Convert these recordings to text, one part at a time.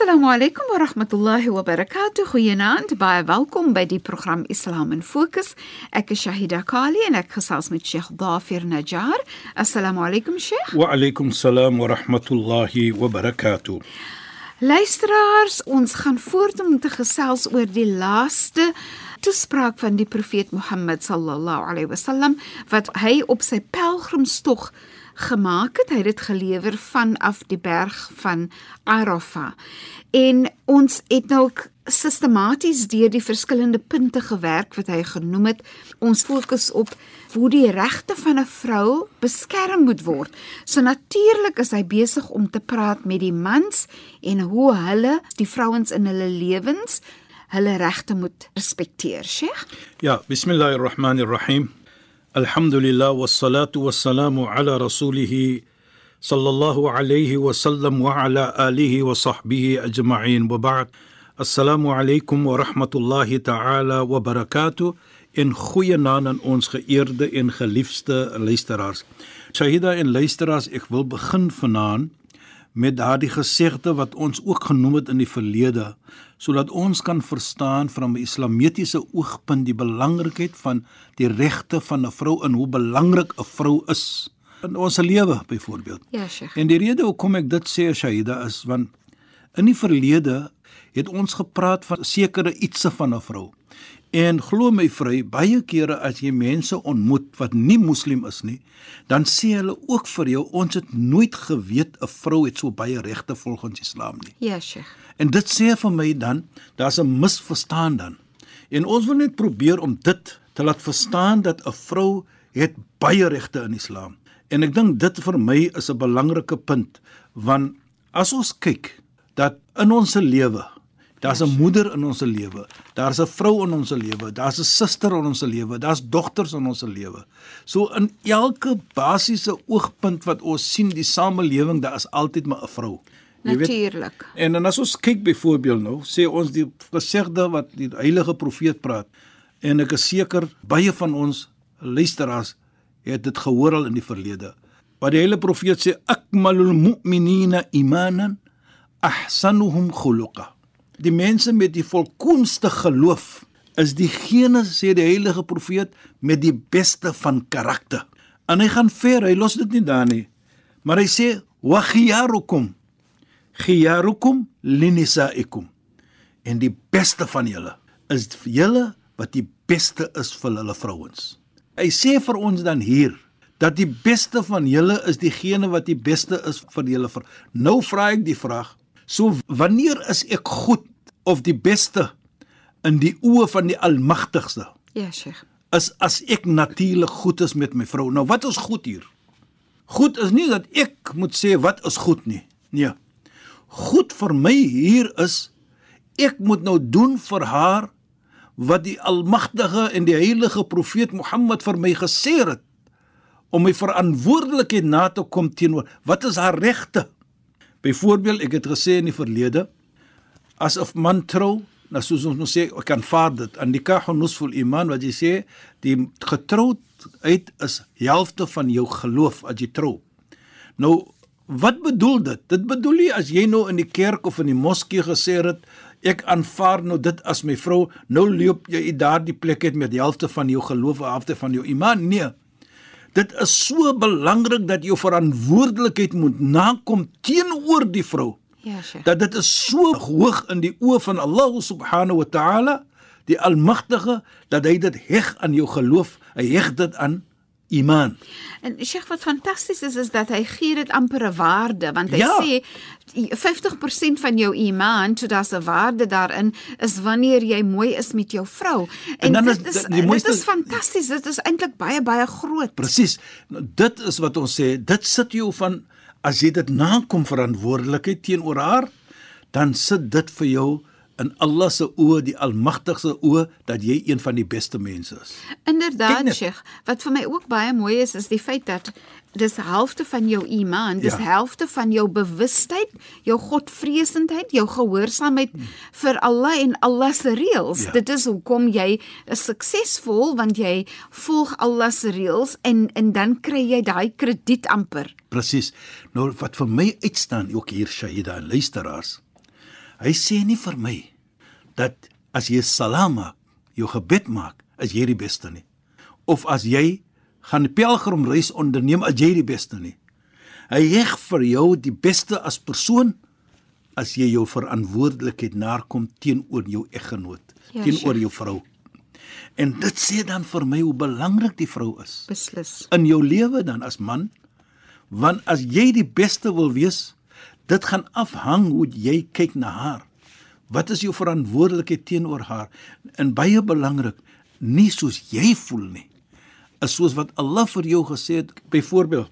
Assalamu alaykum wa rahmatullahi wa barakatuh. Goeienaand, baie welkom by die program Islam in Fokus. Ek is Shahida Kali en ek gesels met Sheikh Dafir Najjar. Assalamu alaykum Sheikh. Wa alaykum salaam wa rahmatullahi wa barakatuh. Luisteraars, ons gaan voort om te gesels oor die laaste toespraak van die profeet Mohammed sallallahu alaihi wasallam wat hy op sy pelgrimstog gemaak het. Hy het dit gelewer vanaf die berg van Arafah. En ons het nou sistematies deur die verskillende punte gewerk wat hy genoem het. Ons fokus op hoe die regte van 'n vrou beskerm moet word. So natuurlik is hy besig om te praat met die mans en hoe hulle die vrouens in hulle lewens hulle regte moet respekteer, Sheikh. Ja, bismillahirrahmanirrahim. Alhamdulillah wassalatu ala rasulih sallallahu alayhi wa sallam wa ala alihi wa sahbihi ajma'in wa ba'd. Assalamu alaykum wa rahmatullahi ta'ala wa barakatuh. In goeie naam aan ons geëerde en geliefde luisteraars. Shahida en luisteraars, ek wil begin vanaand met daardie gesegde wat ons ook genoem het in die verlede sodat ons kan verstaan van 'n islamitiese oogpunt die belangrikheid van die regte van 'n vrou en hoe belangrik 'n vrou is in ons lewe byvoorbeeld. Ja, Sheikh. En die rede hoekom ek dit sê Shaida is want in die verlede het ons gepraat van sekere ietsie van 'n vrou. En glo my vry, baie kere as jy mense ontmoet wat nie moslim is nie, dan sê hulle ook vir jou ons het nooit geweet 'n vrou het so baie regte volgens Islam nie. Ja, Sheikh. En dit sê vir my dan, daar's 'n misverstaan dan. En ons wil net probeer om dit te laat verstaan dat 'n vrou het baie regte in Islam. En ek dink dit vir my is 'n belangrike punt want as ons kyk dat in ons lewe Daar's 'n moeder in ons lewe. Daar's 'n vrou in ons lewe. Daar's 'n suster in ons lewe. Daar's dogters in ons lewe. So in elke basiese oogpunt wat ons sien die samelewing, daar is altyd maar 'n vrou. Natuurlik. En dan as ons kyk byvoorbeeld nou, sê ons die gesegde wat die heilige profeet praat en ek is seker baie van ons luisteraars het dit gehoor al in die verlede. Wat die heilige profeet sê, akmalul mu'minina imanan ahsanuhum khuluqa die mense met die volkoomste geloof is diegene sê die heilige profeet met die beste van karakter. En hy gaan ver, hy los dit nie daar nie. Maar hy sê wa khiyarukum khiyarukum linisaikum. En die beste van julle is julle wat die beste is vir hulle vrouens. Hy sê vir ons dan hier dat die beste van julle is diegene wat die beste is vir julle vrou. Nou vra ek die vraag, so wanneer is ek goed of die beste in die oë van die Almagtigste. Ja, Sheikh. Is as ek natuurlik goed is met my vrou. Nou wat is goed hier? Goed is nie dat ek moet sê wat is goed nie. Nee. Goed vir my hier is ek moet nou doen vir haar wat die Almagtige en die heilige profeet Mohammed vir my gesê het om my verantwoordelikheid na te kom teenoor wat is haar regte? Byvoorbeeld, ek het gesê in die verlede, as 'n man trou, nou soos ons nou sê, ek kan vaar dit aan die kah nusful iman wat jy sê, die getroud uit is helfte van jou geloof as jy trou. Nou wat bedoel dit? Dit bedoel nie as jy nou in die kerk of in die moskee gesê het ek aanvaar nou dit as my vrou, nou loop jy daardie plek uit met die helfte van jou geloof, helfte van jou iman. Nee. Dit is so belangrik dat jy verantwoordelikheid moet nakom teenoor die vrou. Ja, Sheikh. Dat dit is so hoog in die oë van Allah subhanahu wa ta'ala, die Almagtige, dat hy dit heg aan jou geloof, hy heg dit aan iman. En Sheikh wat fantasties is is dat hy gee dit amper 'n waarde want hy Ja. sê 50% van jou iman, so daar's 'n waarde daarin is wanneer jy mooi is met jou vrou. En, En dit is is dit mooiste- is fantasties. Dit is eintlik baie baie groot. Presies. Nou, dit is wat ons sê, dit sit jou van as jy dit nakom verantwoordelikheid teenoor haar, dan sit dit vir jou in Allah se oë, die Almagtige oë dat jy een van die beste mense is. Inderdaad. Sheikh. Wat vir my ook baie mooi is, is die feit dat dis helfte van jou iman, dis Ja. helfte van jou bewustheid, jou godvreesendheid, jou gehoorsaamheid vir Allah en Allah se reëls. Ja. Dit is hoekom jy is suksesvol want jy volg Allah se reëls en en dan kry jy daai krediet amper. Presies. Nou wat vir my uitstaan ook hier Shahida en luisteraars. Hy sê nie vir my dat as jy salam maak, jou gebed maak, is jy die beste nie. Of as jy gaan pelgrimreis onderneem, as jy die beste nie. Hy heg vir jou die beste as persoon as jy jou verantwoordelikheid nakom teenoor jou eggenoot, Ja, teenoor jou vrou. En dit sê dan vir my hoe belangrik die vrou is Beslis. in jou lewe dan as man want as jy die beste wil wees dit gaan afhang hoe jy kyk na haar wat is jou verantwoordelikheid teenoor haar en baie belangrik nie soos jy voel nie is soos wat Allah vir jou gesê het byvoorbeeld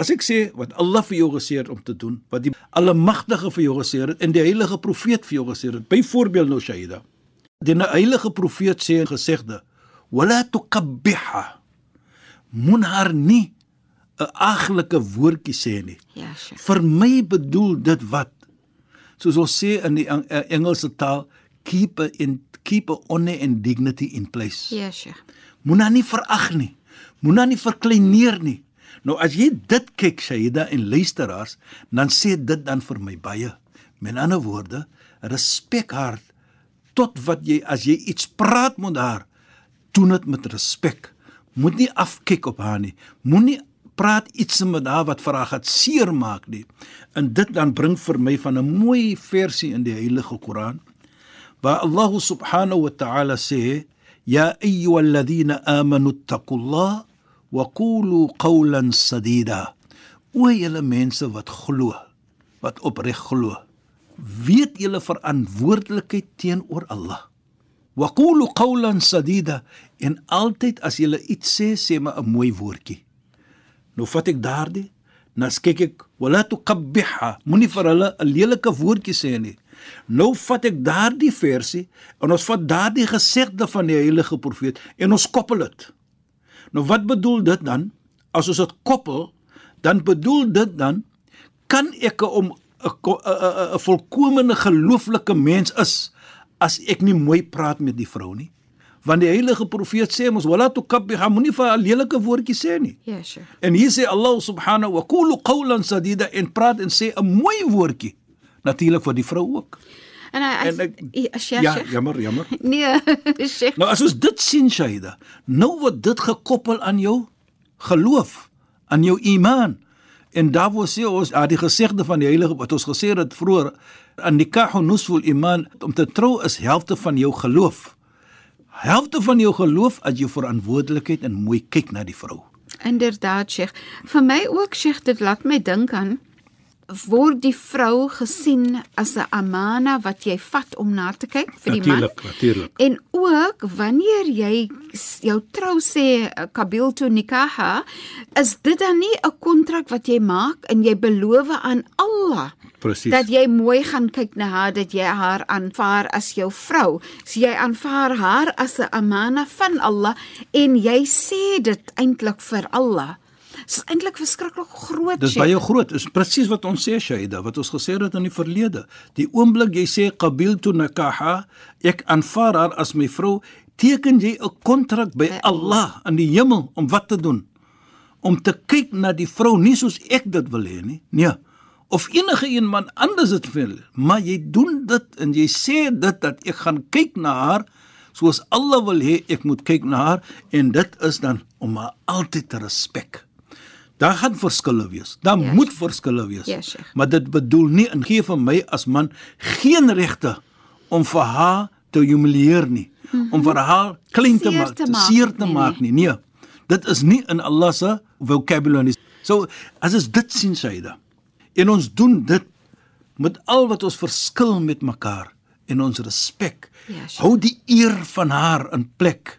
as ek sê wat Allah vir jou gesê het om te doen wat die almagtige vir jou gesê het en die heilige profeet vir jou gesê het byvoorbeeld nou Shaida die heilige profeet sê in gesegde wala tuqabbiha moen haar nie 'n aglike woordjie sê nie. Ja, Sheikh. Vir my bedoel dit wat soos ons sê in die eh, Engelse taal keep a in keep a honor and dignity in place. Ja, Sheikh. Moen haar nie verag nie. Moen haar nie verkleineer nie. Nou as jy dit kyk Shaida en luisteraars, dan sê dit dan vir my baie. Met ander woorde, respek haar tot wat jy as jy iets praat met haar, doen dit met respek. Moet nie afkyk op haar nie. Moenie praat iets met haar wat vir haar gaan seermaak nie. En dit dan bring vir my van 'n mooi versie in die Heilige Koran waar Allah subhanahu wa ta'ala sê ya ayyuhalladhina amanu taqullah wa qulu qawlan sadida. O julle mense wat glo wat opreg glo weet julle verantwoordelikheid teenoor Allah. Wa qulu qawlan sadida en altyd as julle iets sê sê maar 'n mooi woordjie nou vat ek daardie nou kyk ek wala tuqabbiha moenie vir hulle 'n lelike woordjie sê nie nou vat ek daardie versie en ons vat daardie gesegde van die heilige profeet en ons koppel dit nou wat bedoel dit dan as ons dit koppel dan bedoel dit dan kan ek 'n- 'n 'n volkomene gelooflike mens is as ek nie mooi praat met die vrou nie want die heilige profeet sê mos wala tukabbiha moenie vir 'n lelike woordjie sê nie Ja, Sheikh. En hier sê Allah subhanahu wa qulu qawlan sadida en praat en sê 'n mooi woordjie. Natuurlik vir die vrou ook. En hy En ek- ja, Sheikh. Ja, jammer, jammer. Nee, Sheikh. Nou as ons dit sien Shaida, nou word dit gekoppel aan jou geloof, aan jou iman. En daar word sê ons ah, die gesegde van die heilige wat ons gesê het vroeër, an nikahu nusful iman om te trou is helfte van jou geloof. Helfte van jou geloof as jy verantwoordelikheid en mooi kyk na die vrou. Inderdaad, Sheikh. Vir my ook, Sheikh, dit laat my dink aan word die vrou gesien as 'n amana wat jy vat om na te kyk vir die man. natuurlik. En ook wanneer jy jou trou sê eh, kabil tu nikaha, is dit dan nie 'n kontrak wat jy maak en jy beloof aan Allah Presies. dat jy mooi gaan kyk na haar, dat jy haar aanvaar as jou vrou. So jy aanvaar haar as 'n amana van Allah en jy sê dit eintlik vir Allah. Dit is eintlik verskriklik groot. Dis baie groot. Is presies wat ons sê Shaida, wat ons gesê het in die verlede. Die oomblik jy sê qabiltu nikaha, ek aanvaar haar as my vrou, teken jy 'n kontrak by By Allah in die hemel om wat te doen? Om te kyk na die vrou nie soos ek dit wil hê nie. Nee. Of enige een man anders dit wil, maar jy doen dit en jy sê dit dat ek gaan kyk na haar soos Allah wil hê ek moet kyk na haar en dit is dan om haar altyd te respek. Daar gaan verskille wees. Daar Ja, moet verskille wees. Ja, Sheikh. maar dit bedoel nie en gee vir my as man geen regte om vir haar te humilieer nie, om vir haar klein te maak, te maak seer te nie, maak nie. Nee. Dit is nie in Allah se vocabulary. So as ons dit sien Shaida en ons doen dit met al wat ons verskil met mekaar en ons respek. Ja, sure. Hou die eer van haar in plek.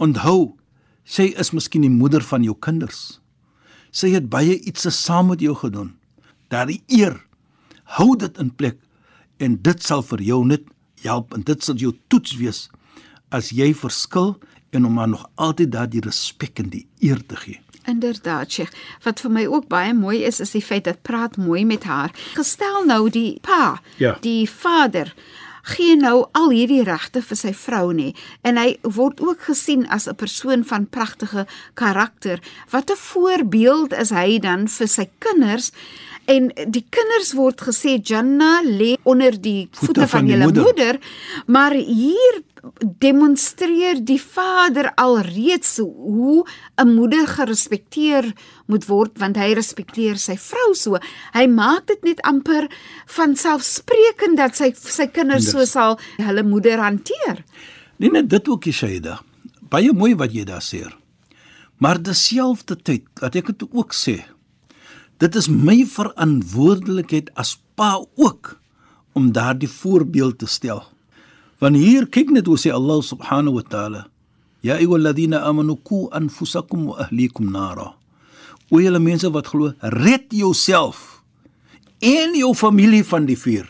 Onthou, sy is miskien die moeder van jou kinders. Sy het baie iets saam met jou gedoen. Daardie eer, hou dit in plek en dit sal vir jou net help en dit sal jou toets wees as jy verskil en om haar nog altyd daardie respek en die eer te gee. Inderdaad, Sheikh. Wat vir my ook baie mooi is, is die feit dat praat mooi met haar. Gestel nou die pa, Ja. die vader gee nou al hierdie regte vir sy vrou nê en hy word ook gesien as 'n persoon van pragtige karakter. Wat 'n voorbeeld is hy dan vir sy kinders? En die kinders word gesê Janna lê onder die voete, Voete van, van die julle moeder. moeder, maar hier demonstreer die vader alreeds hoe 'n moeder gerespekteer moet word want hy respekteer sy vrou so. Hy maak dit net amper van selfsprekend dat sy sy kinders so sal hulle moeder hanteer. Nie net dit ook, Shaida. Baie mooi wat jy daar sê. Maar dieselfde tyd, wat ek dit ook sê, dit is my verantwoordelikheid as pa ook om daardie voorbeeld te stel. Want hier kyk net hoe sê Allah subhanahu wa ta'ala: "Ya ayyuhalladhina amanu qu anfusakum wa ahlikum nara." O julle mense wat glo, red jouself en jou familie van die vuur.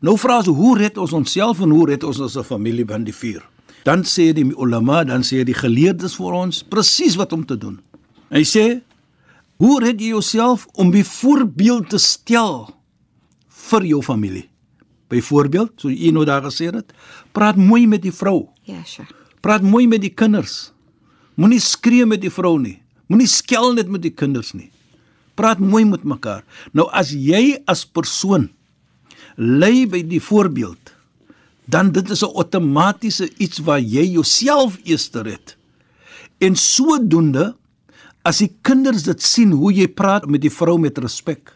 Nou vra ons hoe red ons onsself en hoe red ons ons familie van die vuur? Dan sê die ulama, dan sê die geleerdes vir ons presies wat om te doen. Hy sê, hoe red jy jouself om 'n voorbeeld te stel vir jou familie? Byvoorbeeld, so u nou daar gesê het, praat mooi met die vrou. Ja, sure. Praat mooi met die kinders. Moenie skree met die vrou nie. Moenie skel net met die kinders nie. Praat mooi met mekaar. Nou as jy as persoon lei by die voorbeeld, dan dit is 'n outomatiese iets waar jy jouself eers red. En sodoende as die kinders dit sien hoe jy praat met die vrou met respek,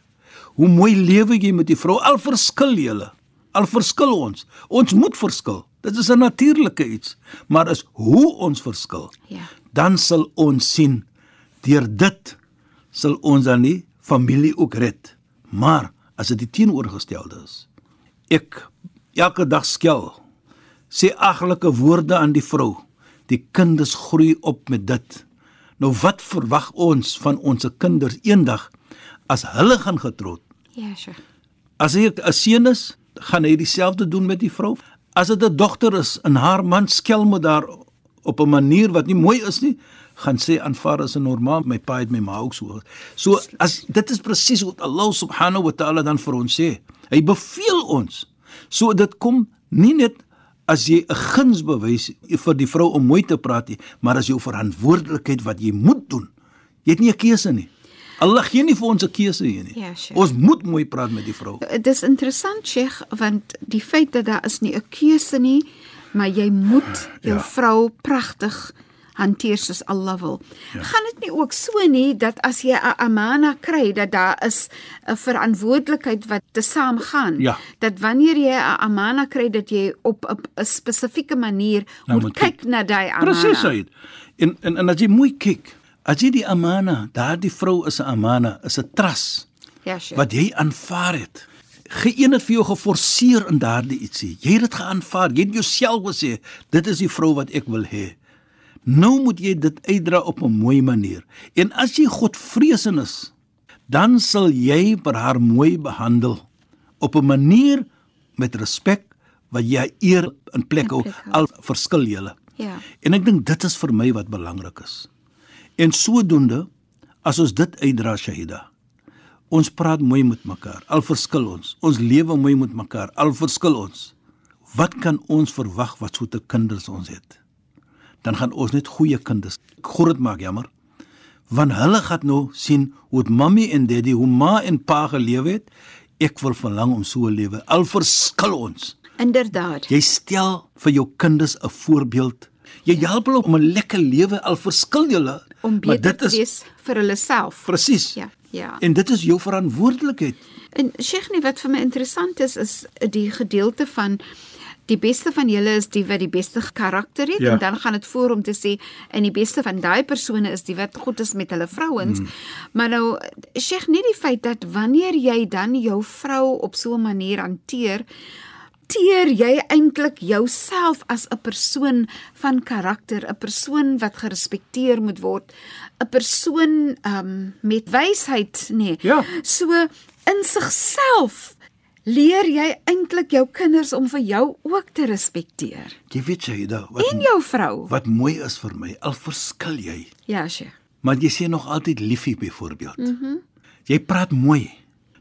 hoe mooi lewe jy met die vrou, al verskil julle, al verskil ons. Ons moet verskil. Dit is 'n natuurlike iets, maar is hoe ons verskil. Ja. Dan sal ons sien deur dit sal ons dan nie familie ook red. Maar as dit die teenoorgestelde is, ek elke dag skel sê aglike woorde aan die vrou. Die kinders groei op met dit. Nou wat verwag ons van ons kinders eendag as hulle gaan getroud? Ja, sure. As hy 'n seun is, gaan hy dieselfde doen met die vrou. As dit 'n dogter is en haar man skel met haar op 'n manier wat nie mooi is nie, gaan sê aanvaar as 'n normaal, my pa het my ma ook so. So as dit is presies wat Allah subhanahu wa taala dan vir ons sê. Hy beveel ons. So dit kom nie net as jy 'n guns bewys vir die vrou om mooi te praat nie, maar as jou verantwoordelikheid wat jy moet doen. Jy het nie 'n keuse nie. Allah gee nie vir ons 'n keuse hier nie. Ja. Ons moet mooi praat met die vrou. Dit is interessant, Sheikh, want die feit dat daar is nie 'n keuse nie, maar jy moet jou Ja. vrou pragtig hanteer soos Allah wil. Ja. Gaan dit nie ook so nie dat as jy 'n amana kry dat daar is 'n verantwoordelikheid wat te saamgaan. Ja. Dat wanneer jy 'n amana kry dat jy op 'n- spesifieke manier Nou moet kyk na daai amana. Presies. En, en en as jy mooi kyk, as jy die amana, daardie vrou is 'n amana, is 'n trust Ja, sure. wat jy aanvaar het. Geen het vir jou geforseer in daardie ietsie. Jy het dit geaanvaar. Jy het jouself gesê, dit is die vrou wat ek wil hê. Nou moet jy dit uitdra op 'n mooi manier. En as jy Godvreesin is, dan sal jy vir haar mooi behandel op 'n manier met respek wat jy eer in plek hou. al verskil julle. Ja. En ek dink dit is vir my wat belangrik is. En sodoende as ons dit uitdra Shahida. Ons praat mooi met mekaar. Al verskil ons. Ons lewe mooi met mekaar. Al verskil ons. Wat kan ons verwag wat so te kinders ons het? Dan gaan ons net goeie kinders. Dit maak jammer. Want hulle gaan nou sien hoe mammy en daddy, hoe ma en pa gelewe het. Ek wil verlang om so 'n lewe. Al verskil ons. Inderdaad. Jy stel vir jou kinders 'n voorbeeld. Jy help hulle om 'n lekker lewe al verskil julle. Om beter te is wees vir hulle self. presies. Ja, ja. En dit is jou verantwoordelikheid. En Sheikh, nie wat vir my interessant is is die gedeelte van die beste van julle is die wat die beste karakter het Ja. en dan gaan dit voor om te sê en die beste van daai persone is die wat goed is met hulle vrouens. Hmm. Maar nou Sheikh, net die feit dat wanneer jy dan jou vrou op so 'n manier hanteer, teer jy eintlik jouself as 'n persoon van karakter, 'n persoon wat gerespekteer moet word, 'n persoon um, met wysheid, nê. Nee. Ja. So in sigself leer jy eintlik jou kinders om vir jou ook te respekteer Jy weet Shaida, wat en jou vrou. wat mooi is vir my, al verskil jy, Ja, Sheikh. maar jy sê nog altyd liefie byvoorbeeld. Mhm. Mm jy praat mooi.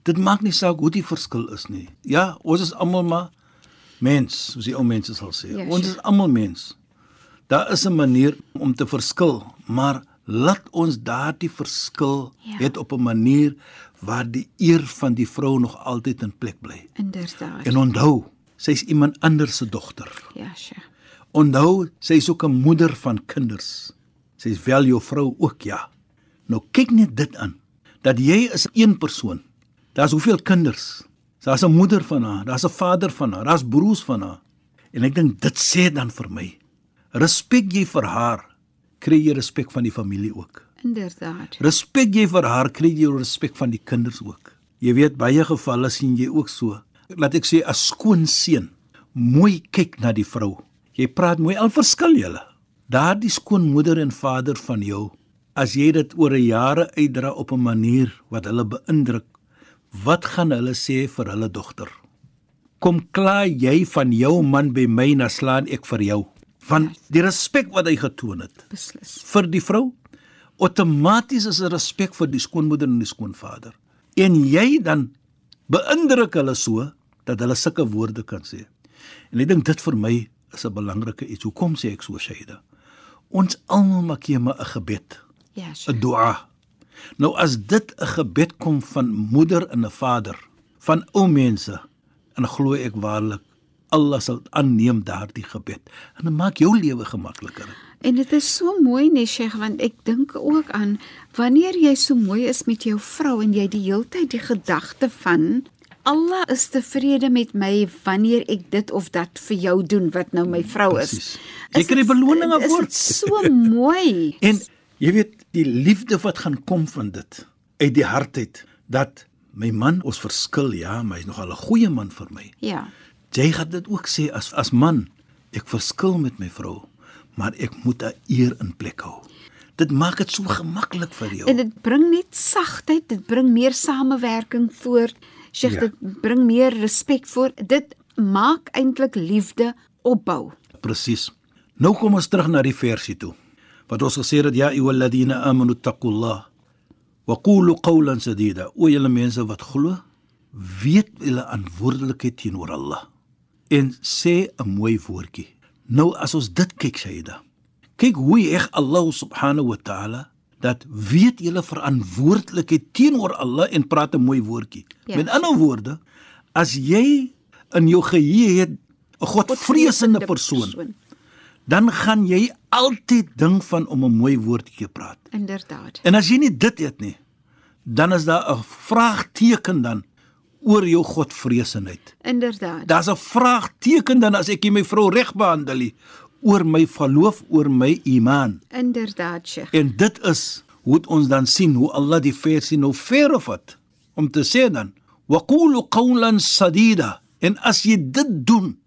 Dit maak nie saak hoe die verskil is nie. Ja, ons is almal maar mens, soos die ou mense sal sê. Ja, ons sure. is almal mens. Daar is 'n manier om te verskil, maar laat ons daardie verskil Ja. het op 'n manier waar die eer van die vrou nog altyd in plek bly. Inderdaad. En onthou, sy's iemand anders se dogter. Ja, Sheikh. Onthou, sy's ook 'n moeder van kinders. Sy's wel jou vrou ook, ja. Nou kyk net dit aan. Dat jy is een persoon. Daar's hoeveel kinders? Daar's 'n moeder van haar, daar's 'n vader van haar, daar's broers van haar. En ek dink dit sê dan vir my, respek jy vir haar, kry jy respek van die familie ook. Inderdaad. Respek jy vir haar, kry jy respek van die kinders ook. Jy weet baie gevalle sien jy ook so. Laat ek sê as skoon seun, mooi kyk na die vrou. Jy praat mooi al verskil julle. Daardie skoonmoeder en vader van jou, as jy dit oor 'n jare uitdra op 'n manier wat hulle beïndruk, wat gaan hulle sê vir hulle dogter? Kom klaar jy van jou man by my, dan slaan ek vir jou. Van die respek wat hy getoon het Beslis. vir die vrou outomaties is 'n respek vir die skoonmoeder en die skoonvader. En jy dan beïndruk hulle so dat hulle sulke woorde kan sê. En ek dink dit vir my is 'n belangrike iets. Hoekom sê ek so Shaida? Ons almal maak hier maar 'n gebed, Ja, 'n Sheikh. dua. Nou as dit 'n gebed kom van moeder en 'n vader, van ou mense, en glo ek waarlik Allah sal aanneem daardie gebed en dit maak jou lewe gemakliker. En dit is so mooi nee Sheikh want ek dink ook aan wanneer jy so mooi is met jou vrou en jy die heeltyd die gedagte van Allah is tevrede met my wanneer ek dit of dat vir jou doen wat nou my vrou is. Presies. Jy Is kry dit- beloninge is voor. dit so mooi. En jy weet die liefde wat gaan kom van dit uit die hart uit dat my man ons verskil ja, maar hy's nogal 'n goeie man vir my. Ja. Jy gaan dit ook sê as as man, ek verskil met my vrou, maar ek moet 'n eer in plek hou. Dit maak dit so gemaklik vir jou. En dit bring net sagtheid, dit bring meer samewerking voort. Sheikh, Ja. dit bring meer respek voor. Dit maak eintlik liefde opbou. Presies. Nou kom ons terug na die versie toe. Wat ons gesê het ja ayyuhalladhina amanu taqullah wa qulu qawlan sadida. O julle mense wat glo, weet julle verantwoordelikheid teenoor Allah en sê 'n mooi woordjie. Nou as ons dit kyk Shaida. Kyk hoe eg Allah subhanahu wa ta'ala dat weet julle verantwoordelikheid teenoor Allah en praat 'n mooi woordjie. Ja. Met ander woorde, as jy in jou geheue het 'n godvreesende persoon, dan gaan jy altyd ding van om 'n mooi woordjie te praat. Inderdaad. En as jy nie dit het nie, dan is daar 'n vraagteken dan oor jou godvreesenheid. Inderdaad. Daar's 'n vraagteken dan as ek my vrou reg behandel oor my geloof, oor my iman. Inderdaad, Sheikh. En dit is hoe ons dan sien hoe Allah die versie nou verre vat om te sê dan waqulu qawlan sadida. En as jy dit doen,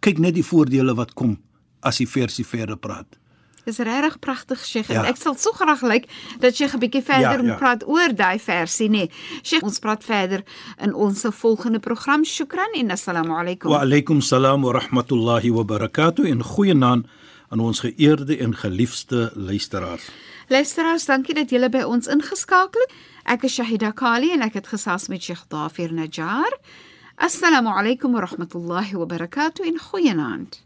kyk net die voordele wat kom as die versie verder praat. Dis regtig pragtig, Sheikh. Ja. Ek sal so graag lyk dat Sheikh 'n bietjie verder Ja, moet ja. praat oor daai versie, nê. Nee. Sheikh, ons praat verder in ons volgende program. Shukran en assalamu alaykum. Wa alaykum salaam wa rahmatullahi wa barakatuh en goeienaand aan ons geëerde en geliefde luisteraars. Luisteraars, dankie dat julle by ons ingeskakel het. Ek is Shahida Kali en ek het gesels met Sheikh Dafir Najjar. Assalamu alaykum wa rahmatullahi wa barakatuh en goeienaand.